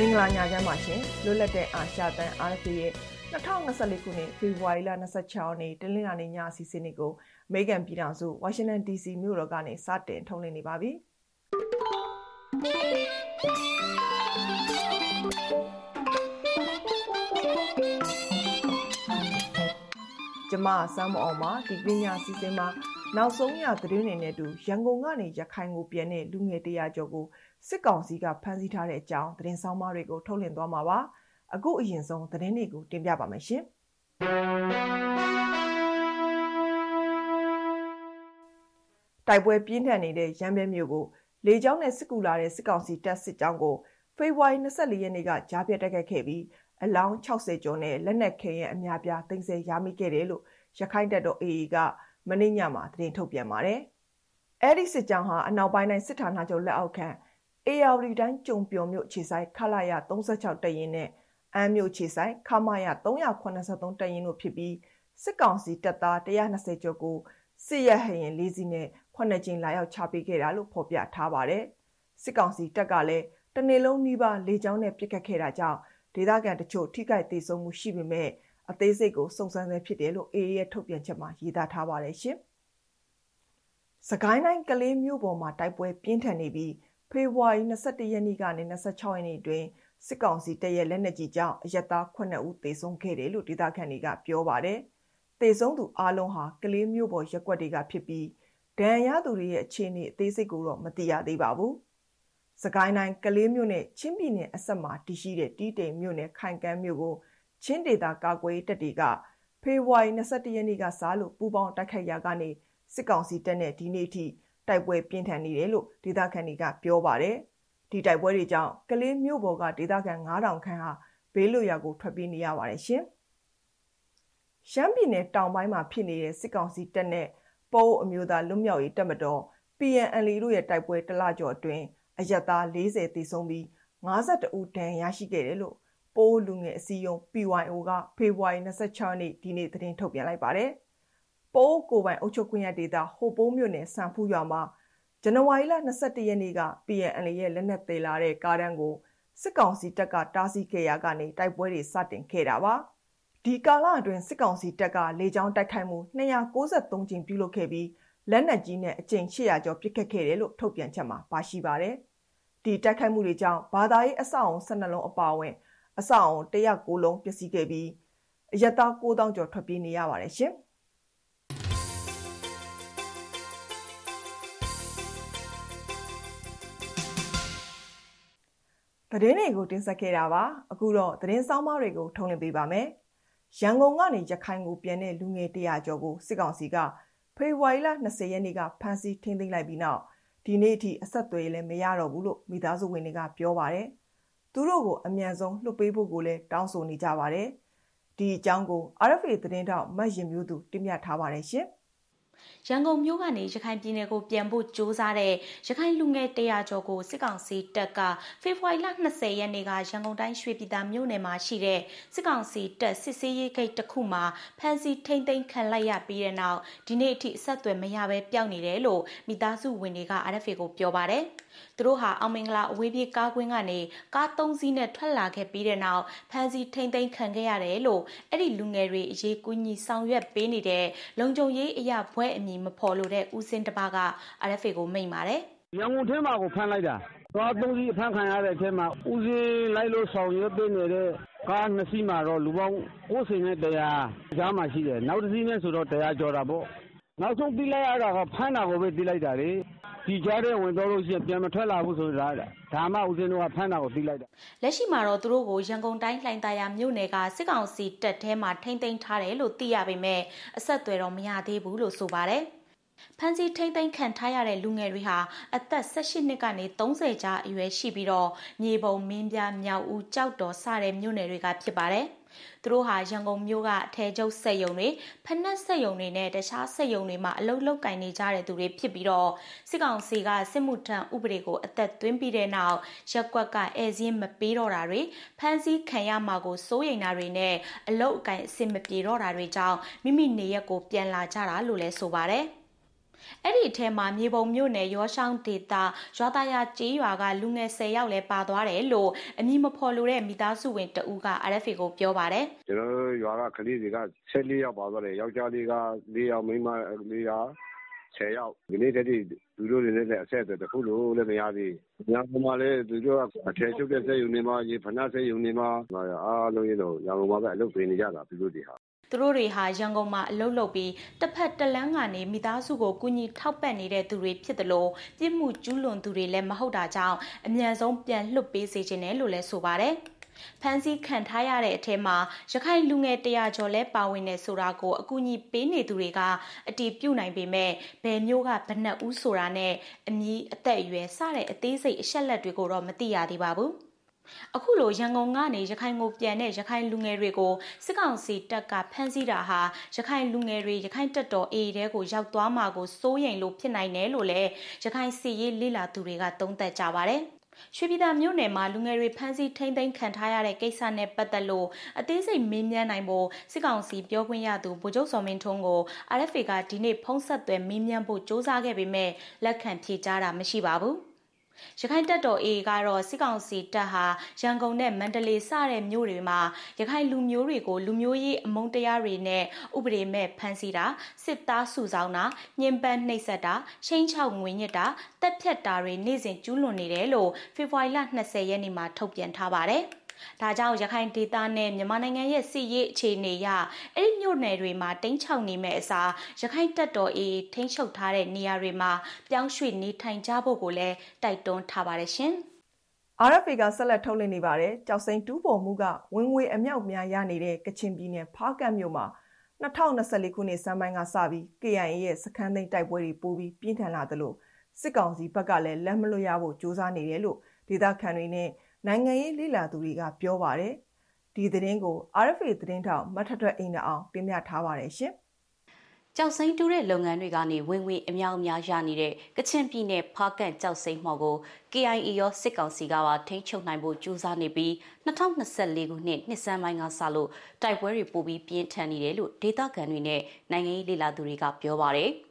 မင်္ဂလာညချမ်းပါရှင်လွတ်လပ်တဲ့အာရှတန် RFA ရဲ့2024ခုနှစ်ဖေဖော်ဝါရီလ26ရက်နေ့တနင်္လာနေ့ညအစီအစဉ်တွေကိုအမေရိကန်ပြည်ထောင်စုဝါရှင်တန် DC မြို့တော်ကနေစတင်ထုတ်လွှင့်နေပါပြီကျမဆမ်းမအောင်ပါဒီပညာစီစဉ်မှာနောက်ဆုံးရသတင်းတွေနဲ့တူရန်ကုန်ကနေရခိုင်ကိုပြန်တဲ့လူငယ်တရာကျော်ကို စစ်ကောင်စီကဖမ်းဆီးထားတဲ့အကြောင်းသတင်းဆောင်မတွေကိုထုတ်လွှင့်သွားမှာပါအခုအရင်ဆုံးသတင်းတွေကိုတင်ပြပါမယ်ရှင်တိုက်ပွဲပြင်းထန်နေတဲ့ရန်ဘဲမြို့ကိုလေကြောင်းနဲ့စစ်ကူလာတဲ့စစ်ကောင်စီတပ်စစ်ကြောင်းကိုဖေဖော်ဝါရီ24ရက်နေ့ကကြားပြတ်တက်ခဲ့ပြီးအလောင်း60ကျော်နဲ့လက်နက်ခဲယမ်းအများပြားတင်ဆက်ရမိခဲ့တယ်လို့ရခိုင်တပ်တော် AA ကမနေ့ညမှာသတင်းထုတ်ပြန်ပါတယ်။အဲဒီစစ်ကြောင်းဟာအနောက်ပိုင်းတိုင်းစစ်ဌာနချုပ်လက်အောက်ခံ AR တိုင်းကြုံပြော်မြို့ခြေဆိုင်ခလာရ36တရင်နဲ့အမ်းမြို့ခြေဆိုင်ခမာရ383တရင်တို့ဖြစ်ပြီးစစ်ကောင်စီတပ်သား120ကျော်ကိုစစ်ရဟရင်၄စီးနဲ့ခုနှစ်ကြိမ်လာရောက်ချပေးခဲ့တာလို့ဖော်ပြထားပါတယ်။စစ်ကောင်စီတပ်ကလည်းတနေ့လုံးနှီးပါလေကြောင်းနဲ့ပစ်ခတ်ခဲ့တာကြောင့်ဒေသခံတချို့ထိခိုက်ဒေဆုံးမှုရှိပေမဲ့အသေးစိတ်ကိုစုံစမ်းဆဲဖြစ်တယ်လို့ AA ရဲ့ထုတ်ပြန်ချက်မှာရေးသားထားပါတယ်ရှင်။စကိုင်းတိုင်းကလေးမြို့ပေါ်မှာတိုက်ပွဲပြင်းထန်နေပြီး ဖေဖော်ဝါရီ21ရက်နေ့ကနေ26ရက်နေ့အတွင်းစစ်ကောင်စီတပ်ရဲ့လက်နက်ကြီးကြောင့်အရက်သား9ဦးသေဆုံးခဲ့တယ်လို့ဒေသခံတွေကပြောပါတယ်။သေဆုံးသူအလုံးဟာကလေးမြို့ပေါ်ရက်ွက်တွေကဖြစ်ပြီးဒဏ်ရာသူတွေရဲ့အခြေအနေအသေးစိတ်ကိုတော့မသိရသေးပါဘူး။စကိုင်းတိုင်းကလေးမြို့နဲ့ချင်းပြည်နယ်အဆက်မှာတည်ရှိတဲ့တီးတိမ်မြို့နယ်ခိုင်ကန်းမြို့ကိုချင်းဒေတာကာကွယ်တပ်တွေကဖေဖော်ဝါရီ22ရက်နေ့ကစားလို့ပူပေါင်းတိုက်ခိုက်ရာကနေစစ်ကောင်စီတပ်နဲ့ဒီနေ့ထိ တိုက်ပွဲပြင်းထန်နေတယ်လို့ဒေသခံတွေကပြောပါတယ်။ဒီတိုက်ပွဲတွေကြောင့်ကလေးမြို့ပေါ်ကဒေသခံ9000ခန့်ဟာဘေးလွတ်ရာကိုထွက်ပြေးနေရပါတယ်ရှင်။ရှမ်းပြည်နယ်တောင်ပိုင်းမှာဖြစ်နေတဲ့စစ်ကောင်စီတပ်နဲ့ပိုးအမျိုးသားလွတ်မြောက်ရေးတပ်မတော် PNL တို့ရဲ့တိုက်ပွဲတလကျော်အတွင်းအရက်သား40သေဆုံးပြီး52ဦးဒဏ်ရာရှိခဲ့တယ်လို့ပိုးလူငယ်အစည်းအရုံး PYO ကဖေဖော်ဝါရီ26ရက်နေ့ဒီနေ့သတင်းထုတ်ပြန်လိုက်ပါတယ်။ ပိုးကိုပိုင်အုပ်ချုပ်ခွင့်ရဒေသဟိုပိုးမြို့နယ်စံဖူးရွာမှာဇန်နဝါရီလ22ရက်နေ့က PNL ရဲ့လက်နက်သေးလာတဲ့ကားတန်းကိုစစ်ကောင်စီတပ်ကတားဆီးခဲ့ရာကနေတိုက်ပွဲတွေစတင်ခဲ့တာပါ။ဒီကာလအတွင်းစစ်ကောင်စီတပ်ကလေကြောင်းတိုက်ခိုက်မှု293ကြိမ်ပြုလုပ်ခဲ့ပြီးလက်နက်ကြီးနဲ့အကြိမ်800ကျော်ပစ်ခတ်ခဲ့တယ်လို့ထုတ်ပြန်ချက်မှာပါရှိပါတယ်။ဒီတိုက်ခိုက်မှုတွေကြောင့်ဘာသာရေးအဆောက်အုံ12လုံးအပါအဝင် အဆောက်အုံ109လုံးပျက်စီးခဲ့ပြီးအရက်သား9000ကျော်ထွက်ပြေးနေရပါတယ်ရှင်။ သတင်းတွေကိုတင်ဆက်ခဲ့တာပါအခုတော့သတင်းဆောင်မတွေကိုထုံးလင်းပေးပါမယ်ရန်ကုန်ကနေရခိုင်ကိုပြန်တဲ့လူငယ်100ကျော်ကိုစစ်ကောင်စီကဖေဖော်ဝါရီလ20ရက်နေ့ကဖမ်းဆီးထိန်းသိမ်းလိုက်ပြီးနောက်ဒီနေ့အထိအဆက်အသွယ်လည်းမရတော့ဘူးလို့မိသားစုဝင်တွေကပြောပါတယ်သူတို့ကိုအမြန်ဆုံးလွှတ်ပေးဖို့ကိုလည်းတောင်းဆိုနေကြပါတယ်။ဒီအကြောင်းကို RFA သတင်းတောက်မတ်ရင်မျိုးသူတင်ပြထားပါတယ်ရှင်။ ရန်ကုန်မြို့ကနေရခိုင်ပြည်နယ်ကိုပြန်ဖို့ကြိုးစားတဲ့ရခိုင်လူငယ်100ကျော်ကိုစစ်ကောင်စီတပ်ကဖေဖော်ဝါရီလ20ရက်နေ့ကရန်ကုန်တိုင်းရွှေပြည်သာမြို့နယ်မှာရှိတဲ့စစ်ကောင်စီတပ်စစ်ဆေးရေးဂိတ်တစ်ခုမှာဖမ်းဆီးထိန်းသိမ်းခံလိုက်ရပြီးတဲ့နောက်ဒီနေ့အထိအဆက်အသွယ်မရဘဲပျောက်နေတယ်လို့မိသားစုဝင်တွေက RFA ကိုပြောပါတယ်။ သူတို့ဟာအောင်မင်္ဂလာအဝေးပြေးကားကွင်းကနေကား၃စီးနဲ့ထွက်လာခဲ့ပြီးတဲ့နောက်ဖမ်းဆီးထိန်းသိမ်းခံခဲ့ရတယ်လို့အဲ့ဒီလူငယ်တွေအရေးကူညီဆောင်ရွက်ပေးနေတဲ့လုံခြုံရေးအရာဘွဲ့အမည်မဖော်လို့တဲ့ဦးစင်းတပါက RFA ကိုမိန့်ပါတယ်ရန်ကုန်ထဲမှာကိုဖမ်းလိုက်တာသွားသုံးစီးအဖမ်းခံရတဲ့အထဲမှာဦးစင်းလိုက်လို့ဆောင်ရွက်ပေးနေတဲ့ကားနှစ်စီးမှာတော့လူပေါင်း90နဲ့100ကြားမှာရှိတယ်နောက်တစ်စီးနဲ့ဆိုတော့100ကျော်တာပေါ့နောက်ဆုံးပြီးလိုက်ရတာကဖမ်းတာကိုပဲပြီးလိုက်တာလေ ဒီကြားထဲဝင်တော့လို့ရှိရင်ပြန်မထွက်လာဘူးဆိုတာဒါမှဦးစင်းတို့ကဖမ်းတာကိုသိလိုက်တာလက်ရှိမှာတော့သူတို့ကိုရန်ကုန်တိုင်းလှိုင်သာယာမြို့နယ်ကစစ်ကောင်စီတပ်ထဲမှာထိမ့်သိမ်းထားတယ်လို့သိရပေမဲ့အဆက်အသွယ်တော့မရသေးဘူးလို့ဆိုပါတယ်ဖန်စီထိမ့်သိမ်းခံထားရတဲ့လူငယ်တွေဟာအသက်18နှစ်ကနေ30ကြားအရွယ်ရှိပြီးတော့မြေပုံမင်းပြမြောက်ဦးကြောက်တော်စတဲ့မြို့နယ်တွေကဖြစ်ပါတယ်။သူတို့ဟာရန်ကုန်မြို့ကအထည်ချုပ်စက်ယုံတွေဖက်နှက်စက်ယုံတွေနဲ့တခြားစက်ယုံတွေမှာအလုပ်လုပ်ကင်နေကြတဲ့သူတွေဖြစ်ပြီးတော့စစ်ကောင်စီကစစ်မှုထမ်းဥပဒေကိုအသက်သွင်းပြီးတဲ့နောက်ရက်ကွက်ကဧည့်စင်းမပေးတော့တာတွေဖမ်းဆီးခံရမှာကိုစိုးရိမ်တာတွေနဲ့အလုပ်အကင်အဆင်မပြေတော့တာတွေကြောင့်မိမိနေရက်ကိုပြန်လာကြတာလို့လဲဆိုပါတယ် အဲ့ဒီအထဲမှာမြေပုံမြို့နယ်ရောရှောင်းဒေသရွာသားရကျေးရွာကလူငယ်10ယောက်လည်းပါသွားတယ်လို့အမည်မဖော်လို့တဲ့မိသားစုဝင်တဦးက RFA ကိုပြောပါတယ်ကျွန်တော်တို့ရွာကကလေးတွေက14ယောက်ပါသွားတယ်ယောက်ျားလေးက4ယောက်မိန်းမလေးက10ယောက်ဒီနေ့တည်းသူတို့တွေနဲ့လည်းအဆက်အသွယ်တစ်ခုလို့လည်းမရသေးဘူး။ညမှာလည်းသူတို့ကအထည်ချုပ်တဲ့စက်ရုံတွေမှာရေဖနာစက်ရုံတွေမှာအားလုံးရတော့ရန်ကုန်မှာပဲအလုပ်ပေးနေကြတာသူတို့တွေဟာ သူတို့တွေဟာရန်ကုန်မှာအလုပ်လုပ်ပြီးတစ်ဖက်တလန်းကနေမိသားစုကိုကူညီထောက်ပံ့နေတဲ့သူတွေဖြစ်တယ်လို့ပြစ်မှုကျူးလွန်သူတွေလည်းမဟုတ်တာကြောင့်အမြန်ဆုံးပြန်လွတ်ပေးစေချင်တယ်လို့လည်းဆိုပါတယ်။ဖမ်းဆီးခံထားရတဲ့အထက်မှာရခိုင်လူငယ်တရာကျော်လဲပါဝင်နေဆိုတာကိုအကူအညီပေးနေသူတွေကအတီးပြုတ်နိုင်ပေမဲ့ဘယ်မျိုးကဘဏ္ဍဦးဆိုတာနဲ့အမည်အသက်အရွယ်စတဲ့အသေးစိတ်အချက်လက်တွေကိုတော့မသိရသေးပါဘူး အခုလိုရန်ကုန်ကနေရခိုင်ကိုပြန်တဲ့ရခိုင်လူငယ်တွေကိုစစ်ကောင်စီတပ်ကဖမ်းဆီးတာဟာရခိုင်လူငယ်တွေရခိုင်တပ်တော်အေးတဲကိုရောက်သွားမှာကိုစိုးရိမ်လို့ဖြစ်နိုင်တယ်လို့လည်းရခိုင်စီရေးလိလာသူတွေကသုံးသပ်ကြပါတယ်။ရွှေပြည်သာမြို့နယ်မှာလူငယ်တွေဖမ်းဆီးထိန်းသိမ်းခံထားရတဲ့ကိစ္စနဲ့ပတ်သက်လို့အသေးစိတ်မေးမြန်းနိုင်ဖို့စစ်ကောင်စီပြောခွင့်ရသူဗိုလ်ချုပ်စောမင်းထွန်းကို RFA ကဒီနေ့ဖုံးဆက်သွယ်မေးမြန်းဖို့စ조사ခဲ့ပေမဲ့လက်ခံဖြေကြားတာမရှိပါဘူး။ ရခိုင်တပ်တော် AA ကတော့စစ်ကောင်စီတပ်ဟာရန်ကုန်နဲ့မန္တလေးစတဲ့မြို့တွေမှာရခိုင်လူမျိုးတွေကိုလူမျိုးရေးအမုန်းတရားတွေနဲ့ဥပဒေမဲ့ဖမ်းဆီးတာစစ်သားစုဆောင်းတာညှဉ်းပန်းနှိပ်စက်တာချင်းချောက်ငွေညစ်တာတပ်ဖြတ်တာတွေနေ့စဉ်ကျူးလွန်နေတယ်လို့ဖေဖော်ဝါရီလ20ရက်နေ့မှာထုတ်ပြန်ထားပါတယ်။ ဒါကြောင့်ရခိုင်ဒေသနဲ့မြန်မာနိုင်ငံရဲ့စစ်ရေးအခြေအနေအရအဲ့ဒီမြို့နယ်တွေမှာတင်းချောင်နေမဲ့အစားရခိုင်တပ်တော်အေးထိန်းချုပ်ထားတဲ့နေရာတွေမှာပြောင်းရွှေ့နေထိုင်ကြဖို့ကိုလည်းတိုက်တွန်းထားပါတယ်ရှင်။ RFA ကဆက်လက်ထုတ်လွှင့်နေပါတယ်။ကြောက်စိန်တူးပေါ်မှုကဝင်ငွေအမြောက်များရနေတဲ့ကချင်ပြည်နယ်ဖားကတ်မြို့မှာ2024ခုနှစ်စမ်းပိုင်းကစပြီး KIA ရဲ့စခန်းသိမ်းတိုက်ပွဲတွေပိုပြီးပြင်းထန်လာသလိုစစ်ကောင်စီဘက်ကလည်းလက်မလွတ်ရဖို့ကြိုးစားနေတယ်လို့ဒေသခံတွေနဲ့ နိုင်ငံရေးလေ့လာသူတွေကပြောပါတယ်။ဒီသတင်းကို RFA သတင်းထောက်မထထအိမ်အောင်တင်ပြထားပါတယ်ရှင်။ကြောက်စိမ့်တူးတဲ့လုပ်ငန်းတွေကနေဝင်ငွေအများအများရနေတဲ့ကချင်ပြည်နယ်ဖားကန့်ကြောက်စိမ့်မော်ကို KIA ရောစစ်ကောင်စီကပါထိန်းချုပ်နိုင်ဖို့ကြိုးစားနေပြီး2024ခုနှစ်နှစ်စမ်းပိုင်းကစလို့တိုက်ပွဲတွေပိုပြီးပြင်းထန်နေတယ်လို့ဒေသခံတွေနဲ့နိုင်ငံရေးလေ့လာသူတွေကပြောပါတယ်။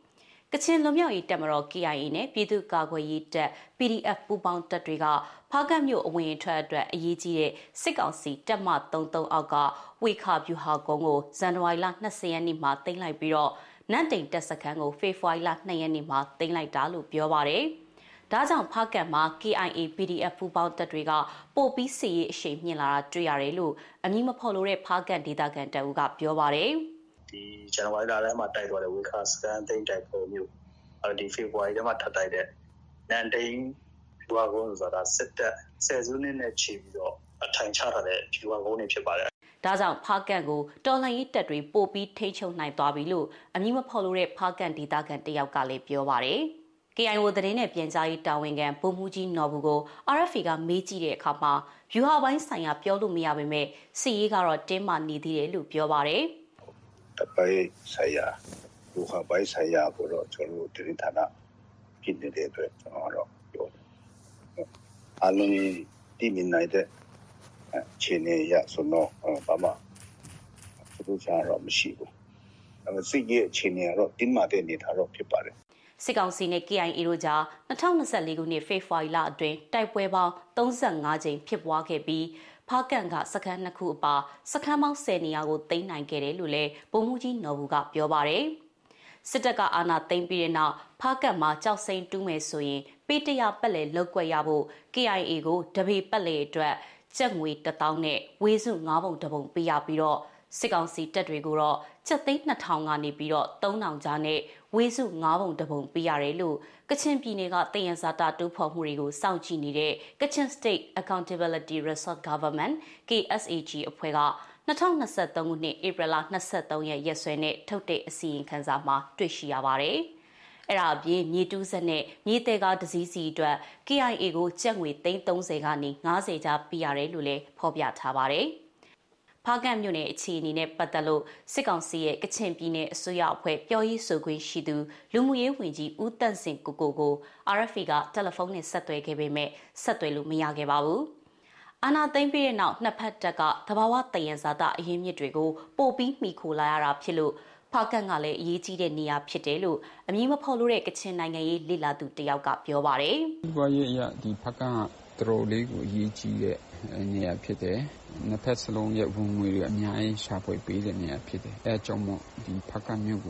ကချင်လွန်မြောက်ရေးတပ်မတော် KIA နဲ့ပြည်သူ့ကာကွယ်ရေးတပ် PDF ပူးပေါင်းတပ်တွေကဖားကတ်မြို့အဝင်အထွက်အတွက်အရေးကြီးတဲ့စစ်ကောင်စီတပ်မ33အောက်ကဝေခါဗျူဟာကုန်းကိုဇန်နဝါရီလ20ရက်နေ့မှာတင်လိုက်ပြီးတော့နန့်တိန်တပ်စခန်းကိုဖေဖော်ဝါရီလ2ရက်နေ့မှာတင်လိုက်တာလို့ပြောပါရယ်။ဒါကြောင့်ဖားကတ်မှာ KIA PDF ပူးပေါင်းတပ်တွေကပို့ပြီးစီရေးအရှိန်မြင့်လာတာတွေ့ရတယ်လို့အမည်မဖော်လို့တဲ့ဖားကတ်ဒေသခံတအူးကပြောပါရယ်။ ဒီဇန်နဝါရီလထဲမှာတိုက်သွားတဲ့ဝေခါစကန်သိမ့်တိုက်ပုံမျိုးအဲဒီဖေဖော်ဝါရီထဲမှာထပ်တိုက်တဲ့နန်တိန်ဖြူဝကုန်းဆိုတာစစ်တပ်ဆယ်စုနှစ်နဲ့ချီပြီးတော့အထိုင်ချထားတဲ့ဖြူဝကုန်းတွေဖြစ်ပါတယ်ဒါကြောင့်ဖားကန်ကိုတော်လှန်ရေးတပ်တွေပို့ပြီးထိန်းချုပ်နိုင်သွားပြီလို့အမည်မဖော်လို့တဲ့ဖားကန်ဒေသခံတယောက်ကလည်းပြောပါတယ်။ KIO သတင်းနဲ့ပြန်ကြားရေးတာဝန်ခံပုံမှုကြီးနော်ဘူးကို RFA ကမေးကြည့်တဲ့အခါမှာ view ဟာပိုင်းဆိုင်ရာပြောလို့မရပါပဲ။စီရေးကတော့တင်းမာနေသေးတယ်လို့ပြောပါတယ်။ တပိုင်းဆိုင်ရာလူခပိုင်းဆိုင်ရာကိုတော့ကျွန်တော်တို့တရင်ဌာနဖြစ်နေတဲ့အတွက်ကျွန်တော်တော့ပြောတယ်အလုံးတည်မြင်နိုင်တဲ့ခြေနေရဆိုတော့ဘာမှသူတို့ကတော့မရှိဘူးအဲစိတ်ရဲ့ခြေနေကတော့တင်းမာတဲ့အနေထားတော့ဖြစ်ပါတယ်စစ်ကောင်စီနဲ့ KIA တို့ကြား2024ခုနှစ်ဖေဖော်ဝါရီလအတွင်းတိုက်ပွဲပေါင်း35ကြိမ်ဖြစ်ပွားခဲ့ပြီး ဖားကန်ကစခန်းနှစ်ခုအပါစခန်းပေါင်း10နေရာကိုသိမ်းနိုင်ခဲ့တယ်လို့လည်းပုံမှုကြီးနော်ဘူးကပြောပါတယ်စစ်တပ်ကအာဏာသိမ်းပြီးတဲ့နောက်ဖားကတ်မှာကြောက်စိမ့်တူးမယ်ဆိုရင်ပေးတရပက်လေလောက်ွက်ရဖို့ KIA ကိုတပေပက်လေအတွက်ကျပ်ငွေ1000နဲ့ဝေစု9ပုံတပုံပေးရပြီးတော့စစ်ကောင်စီတပ်တွေကိုတော့ ကျပ်သိန်း2000ကနေပြီးတော့3000ကြားနဲ့ဝေစု9ပုံတပုံပေးရတယ်လို့ကချင်ပြည်နယ်ကတယံဇာတာတူးဖော်မှုတွေကိုစောင့်ကြည့်နေတဲ့ Kachin State Accountability Resort Government KSAG အဖွဲ့က2023ခုနှစ်ဧပြီလ23ရက်ရက်စွဲနဲ့ထုတ်တဲ့အစီရင်ခံစာမှာတွေ့ရှိရပါတယ်။အဲ့ဒါအပြင်မြေတူးစက်နဲ့မြေတဲကားဒစည်းစီအတွက် KIA ကိုကျပ်ငွေ330ကနေ90ကျားပေးရတယ်လို့လည်းဖော်ပြထားပါတယ်။ ဖားကန့်မြို့နယ်အခြေအနေနဲ့ပတ်သက်လို့စစ်ကောင်စီရဲ့ကချင်ပြည်နယ်အစိုးရအဖွဲ့ပြောရေးဆိုခွင့်ရှိသူလူမှုရေးဝန်ကြီးဦးတန့်စင်ကိုကိုကို RFA ကတယ်လီဖုန်းနဲ့ဆက်သွယ်ခဲ့ပေမဲ့ဆက်သွယ်လို့မရခဲ့ပါဘူး။အာနာသိမ့်ပြီးတဲ့နောက်နှစ်ဖက်တပ်ကသဘာဝတယံဇာတအရင်းမြစ်တွေကိုပို့ပြီးမိခိုလာရတာဖြစ်လို့ဖားကန့်ကလည်းအရေးကြီးတဲ့နေရာဖြစ်တယ်လို့အမည်မဖော်လို့တဲ့ကချင်နိုင်ငံရေးလေလာသူတယောက်ကပြောပါတယ်။ဘွားရဲ့အရာဒီဖားကန့်ကတော်တော်လေးကိုအရေးကြီးတဲ့ နေရာဖြစ်တယ်။နှစ်ဖက်စလုံးရဲ့ဝင်ငွေတွေအများကြီးရှာဖွေပေးတဲ့နေရာဖြစ်တယ်။အဲကြောင့်မို့ဒီဖားကန့်မြို့က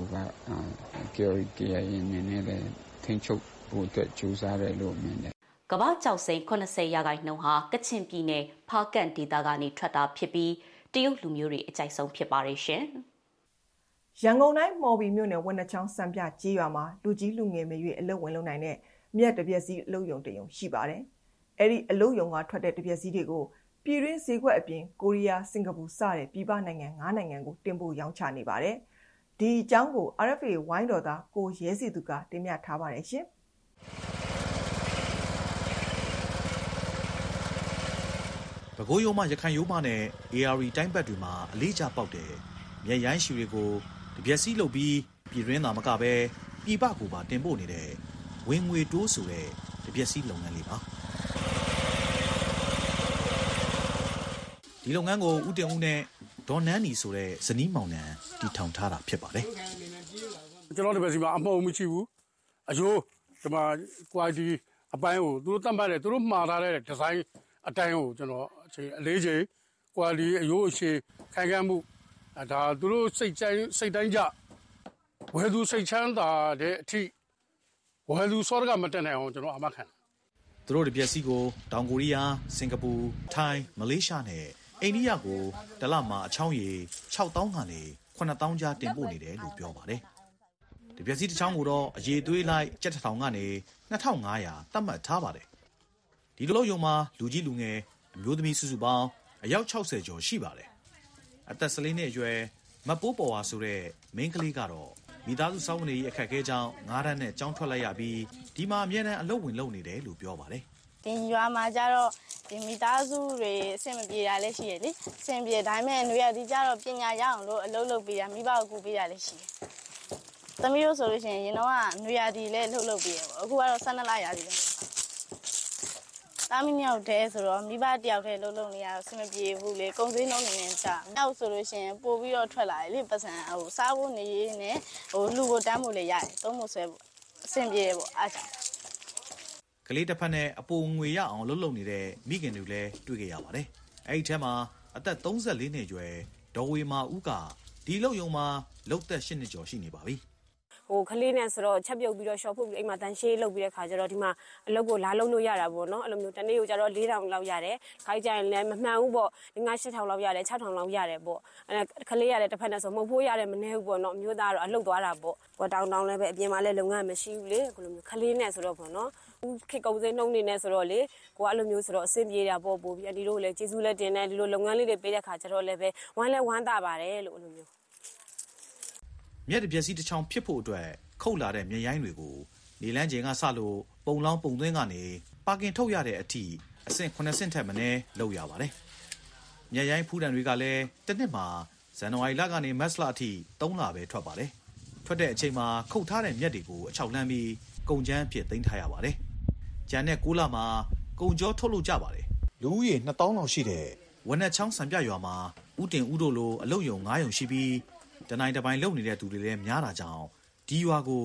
KRKA နေနဲ့လည်းထိန်းချုပ်ဖို့အတွက်ကြိုးစားတယ်လို့မြင်တယ်ကမ္ဘာကြောက်စိန်80ရာခိုင်နှုန်းဟာကချင်ပြည်နယ်ဖားကန့်ဒေသကနေထွက်တာဖြစ်ပြီးတရုတ်လူမျိုးတွေအကြိုက်ဆုံးဖြစ်ပါတယ်ရှင်။ရန်ကုန်တိုင်းမော်ဘီမြို့နယ်ဝက်နှချောင်းစံပြကြီးရွာမှာလူကြီးလူငယ်မရွေးအလုပ်ဝင်လုပ်နိုင်တဲ့မြက်တပြက်စီအလုပ်ယုံတယုံရှိပါတယ်။ အဲ့ဒီအလုပ်ယုံကထွက်တဲ့တပြက်စီတွေကိုပြည်တွင်းဈေးကွက်အပြင်ကိုရီးယားစင်ကာပူစတဲ့ပြည်ပနိုင်ငံ၅နိုင်ငံကိုတင်ပို့ရောင်းချနေပါတယ်။ဒီအကြောင်းကို RFA ဝိုင်းတော်သားကိုရဲစီသူကတင်ပြထားပါတယ်ရှင်။ပဲခူးရိုးမရခိုင်ရိုးမနဲ့ AR တိုင်းပတ်တွေမှာအလေးကျပေါက်တယ်မြက်ရိုင်းရှူတွေကိုတပြက်စီးလုပ်ပြီးပြည်ရင်းသာမကပဲပြည်ပကိုပါတင်ပို့နေတဲ့ဝင်ငွေတိုးဆိုတဲ့တပြက်စီးလုပ်ငန်းလေးပါ ဒီလုပ်ငန်းကိုဦးတင်ဦးနဲ့ဒေါ်နန်းနီဆိုတဲ့ဇနီးမောင်နှံတီထောင်ထားတာဖြစ်ပါတယ်ကျွန်တော်တပည့်စီမှာအမှုံမရှိဘူးအယိုးဒီမှာ quality အပိုင်းကိုသူတို့တတ်မှတ်တယ်သူတို့မှားထားတဲ့ဒီဇိုင်းအတိုင်းကိုကျွန်တော်အချိန်အလေးချိန် quality အယိုးအရှည်ခိုင်ခံ့မှုဒါသူတို့စိတ်တိုင်းစိတ်တိုင်းကြဝယ်သူစိတ်ချမ်းသာတဲ့အထိဝယ်သူစောရကမတက်နိုင်အောင်ကျွန်တော်အမှတ်ခံသူတို့တပြက်စီကိုတောင်ကိုရီးယားစင်ကာပူထိုင်းမလေးရှားနဲ့ အိန္ဒိယကိုတလမှာအချောင်းရီ6000ကနေ9000ကျားတင်ပို့နေတယ်လို့ပြောပါတယ်။တပြက်စီတစ်ချောင်းကိုတော့အရေးသွေးလိုက်ကြက်တစ်ထောင်ကနေ2500သတ်မှတ်ထားပါတယ်။ဒီလိုရုံမှာလူကြီးလူငယ်အမျိုးသမီးစုစုပေါင်းအယောက်60ကျော်ရှိပါတယ်။အသက်14နှစ်အရွယ်မပိုးပေါ်ဝါဆိုတဲ့မိန်းကလေးကတော့မိသားစုစောင့်နေရေးအခက်အခဲကြောင့်ငားရမ်းနဲ့ကြောင်းထွက်လိုက်ရပြီးဒီမှာအမြဲတမ်းအလုပ်ဝင်လုပ်နေတယ်လို့ပြောပါတယ်။ ဒီရွာမှာကျတော့ဒီမိသားစုတွေအဆင်မပြေတာလည်းရှိရလေအဆင်ပြေဒါပေမဲ့ຫນွေရဒီကျတော့ပညာရအောင်လို့အလုပ်လုပ်ပေးတာမိဘကိုကူပေးတာလည်းရှိတယ်သမီးတို့ဆိုလို့ရှိရင်ရင်တော့ကຫນွေရဒီလည်းလှုပ်လှုပ်ပေးရပေါ့အခုကတော့12လရာဒီလည်းတာမီမြောက်တဲဆိုတော့မိဘတယောက်တည်းလှုပ်လှုပ်နေရတော့အဆင်မပြေဘူးလေကုံစင်းလုံးနေနေကြမြောက်ဆိုလို့ရှိရင်ပို့ပြီးတော့ထွက်လာတယ်လေပတ်စံဟိုစားဖို့နေရင်းနဲ့ဟိုလူကိုတန်းဖို့လည်းရတယ်သုံးဖို့ဆွဲဖို့အဆင်ပြေတယ်ပေါ့အားကြောင့် ကလေးတစ်ဖက်နဲ့အပိုငွေရအောင်လှုပ်လှုပ်နေတဲ့မိခင်တွေလည်းတွေ့ကြရပါတယ်။အဲ့ဒီထဲမှာအသက်34နှစ်ရွယ်ဒေါ်ဝေမာဦးကဒီလုံယုံမှာလုတ်သက်8နှစ်ကျော်ရှိနေပါပြီ။ဟိုကလေးနဲ့ဆိုတော့ချက်ပြုတ်ပြီးတော့ရှော့ဖုတ်ပြီးအိမ်မှာတန်ရှေးလုပ်ပြီးတဲ့ခါကျတော့ဒီမှာအလုပ်ကိုလာလုံးလို့ရတာပေါ့နော်အဲ့လိုမျိုးတနေ့ကိုကျတော့၄000လောက်ရတယ်ခိုင်းကြရင်လည်းမမှန်ဘူးပေါ့ငါ8000လောက်ရတယ်6000လောက်ရတယ်ပေါ့အဲ့ကလေးရတယ်တစ်ဖက်နဲ့ဆိုမှုတ်ဖို့ရတယ်မနေဘူးပေါ့နော်အမျိုးသားတော့အလုပ်သွားတာပေါ့ပေါ့တောင်းတောင်းလည်းပဲအပြင်မှာလည်းလုပ်ငန်းမရှိဘူးလေအခုလိုမျိုးကလေးနဲ့ဆိုတော့ပေါ့နော် ခေကုံစင်းနှုံးနေနေဆိုတော့လေကိုကအဲ့လိုမျိုးဆိုတော့အဆင်ပြေတာပေါ့ပို့ပြီးအဒီတို့လည်းကျေးဇူးလည်းတင်တယ်ဒီလိုလုပ်ငန်းလေးတွေပေးတဲ့ခါကျတော့လည်းပဲဝမ်းလဲဝမ်းသာပါတယ်လို့အဲ့လိုမျိုးမြက်တပြက်စီတစ်ချောင်းဖြစ်ဖို့အတွက်ခုတ်လာတဲ့မြေရိုင်းတွေကိုနေလန်းကျင်ကစလို့ပုံလောင်းပုံသွင်းကနေပါကင်ထုတ်ရတဲ့အထိအဆင့်9ဆင့်ထက်မနည်းလောက်ရပါတယ်။မြေရိုင်းဖူးတံတွေကလည်းတစ်နှစ်မှာဇန်နဝါရီလကနေမတ်လအထိ3လပဲထွက်ပါတယ်။ထွက်တဲ့အချိန်မှာခုတ်ထားတဲ့မြက်တွေကိုအချောက်လှမ်းပြီးကုန်ကျန်းဖြစ်သိမ်းထားရပါတယ်။ ကျန်တဲ့6လမှာကုန်ကြောထုတ်လို့ကြပါတယ်။လူဦးရေ2000လောက်ရှိတဲ့ဝနက်ချောင်းစံပြရွာမှာဥတင်ဥတို့လိုအလုတ်ယုံ9ယုံရှိပြီးတနိုင်တပိုင်လုံနေတဲ့သူတွေလည်းများတာကြောင့်ဒီရွာကို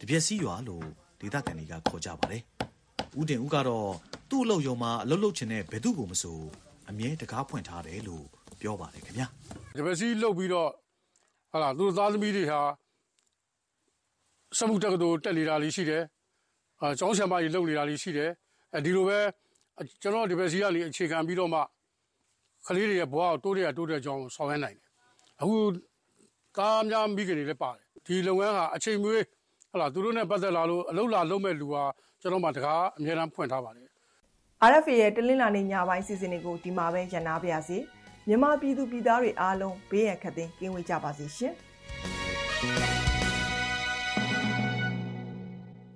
တပြက်စီရွာလို့ဒေသခံတွေကခေါ်ကြပါတယ်။ဦးတင်ဦးကတော့သူ့အလုပ်ရုံမှာအလုပ်လုပ်ချင်တဲ့ဘယ်သူကိုမဆိုအမြဲတကားဖွင့်ထားတယ်လို့ပြောပါတယ်ခင်ဗျာ။တပည့်စီလှုပ်ပြီးတော့ဟာလာသူသားသမီးတွေဟာစမှုတက္ကသိုလ်တက်နေတာလေးရှိတယ်။ အာကျောင်းဆရာမကြီးလှုပ်နေတာလေးရှိတယ်။အဲဒီလိုပဲကျွန်တော်ဒီပည့်စီကလေအခြေခံပြီးတော့မှကလေးတွေရဲ့ဘဝကိုတိုးတဲ့တိုးတဲ့ကြောင်းဆောင်ရွက်နိုင်တယ်။အခုကားများမိခင်တွေလည်းပါတယ်ဒီလုပ်ငန်းဟာအချိန်မွေးဟလာသူတို့နဲ့ပတ်သက်လာလို့အလုပ်လာလုပ်မဲ့လူဟာကျွန်တော်မှတကားအများအားဖွင့်ထားပါတယ် RFA ရဲ့တလင်းလာနေညပိုင်းစီစဉ်တွေကိုဒီမှာပဲရန်နာပါရစေမြန်မာပြည်သူပြည်သားတွေအားလုံးဘေးရန်ခတ်သိမ်းကင်းဝေးကြပါစေရှင်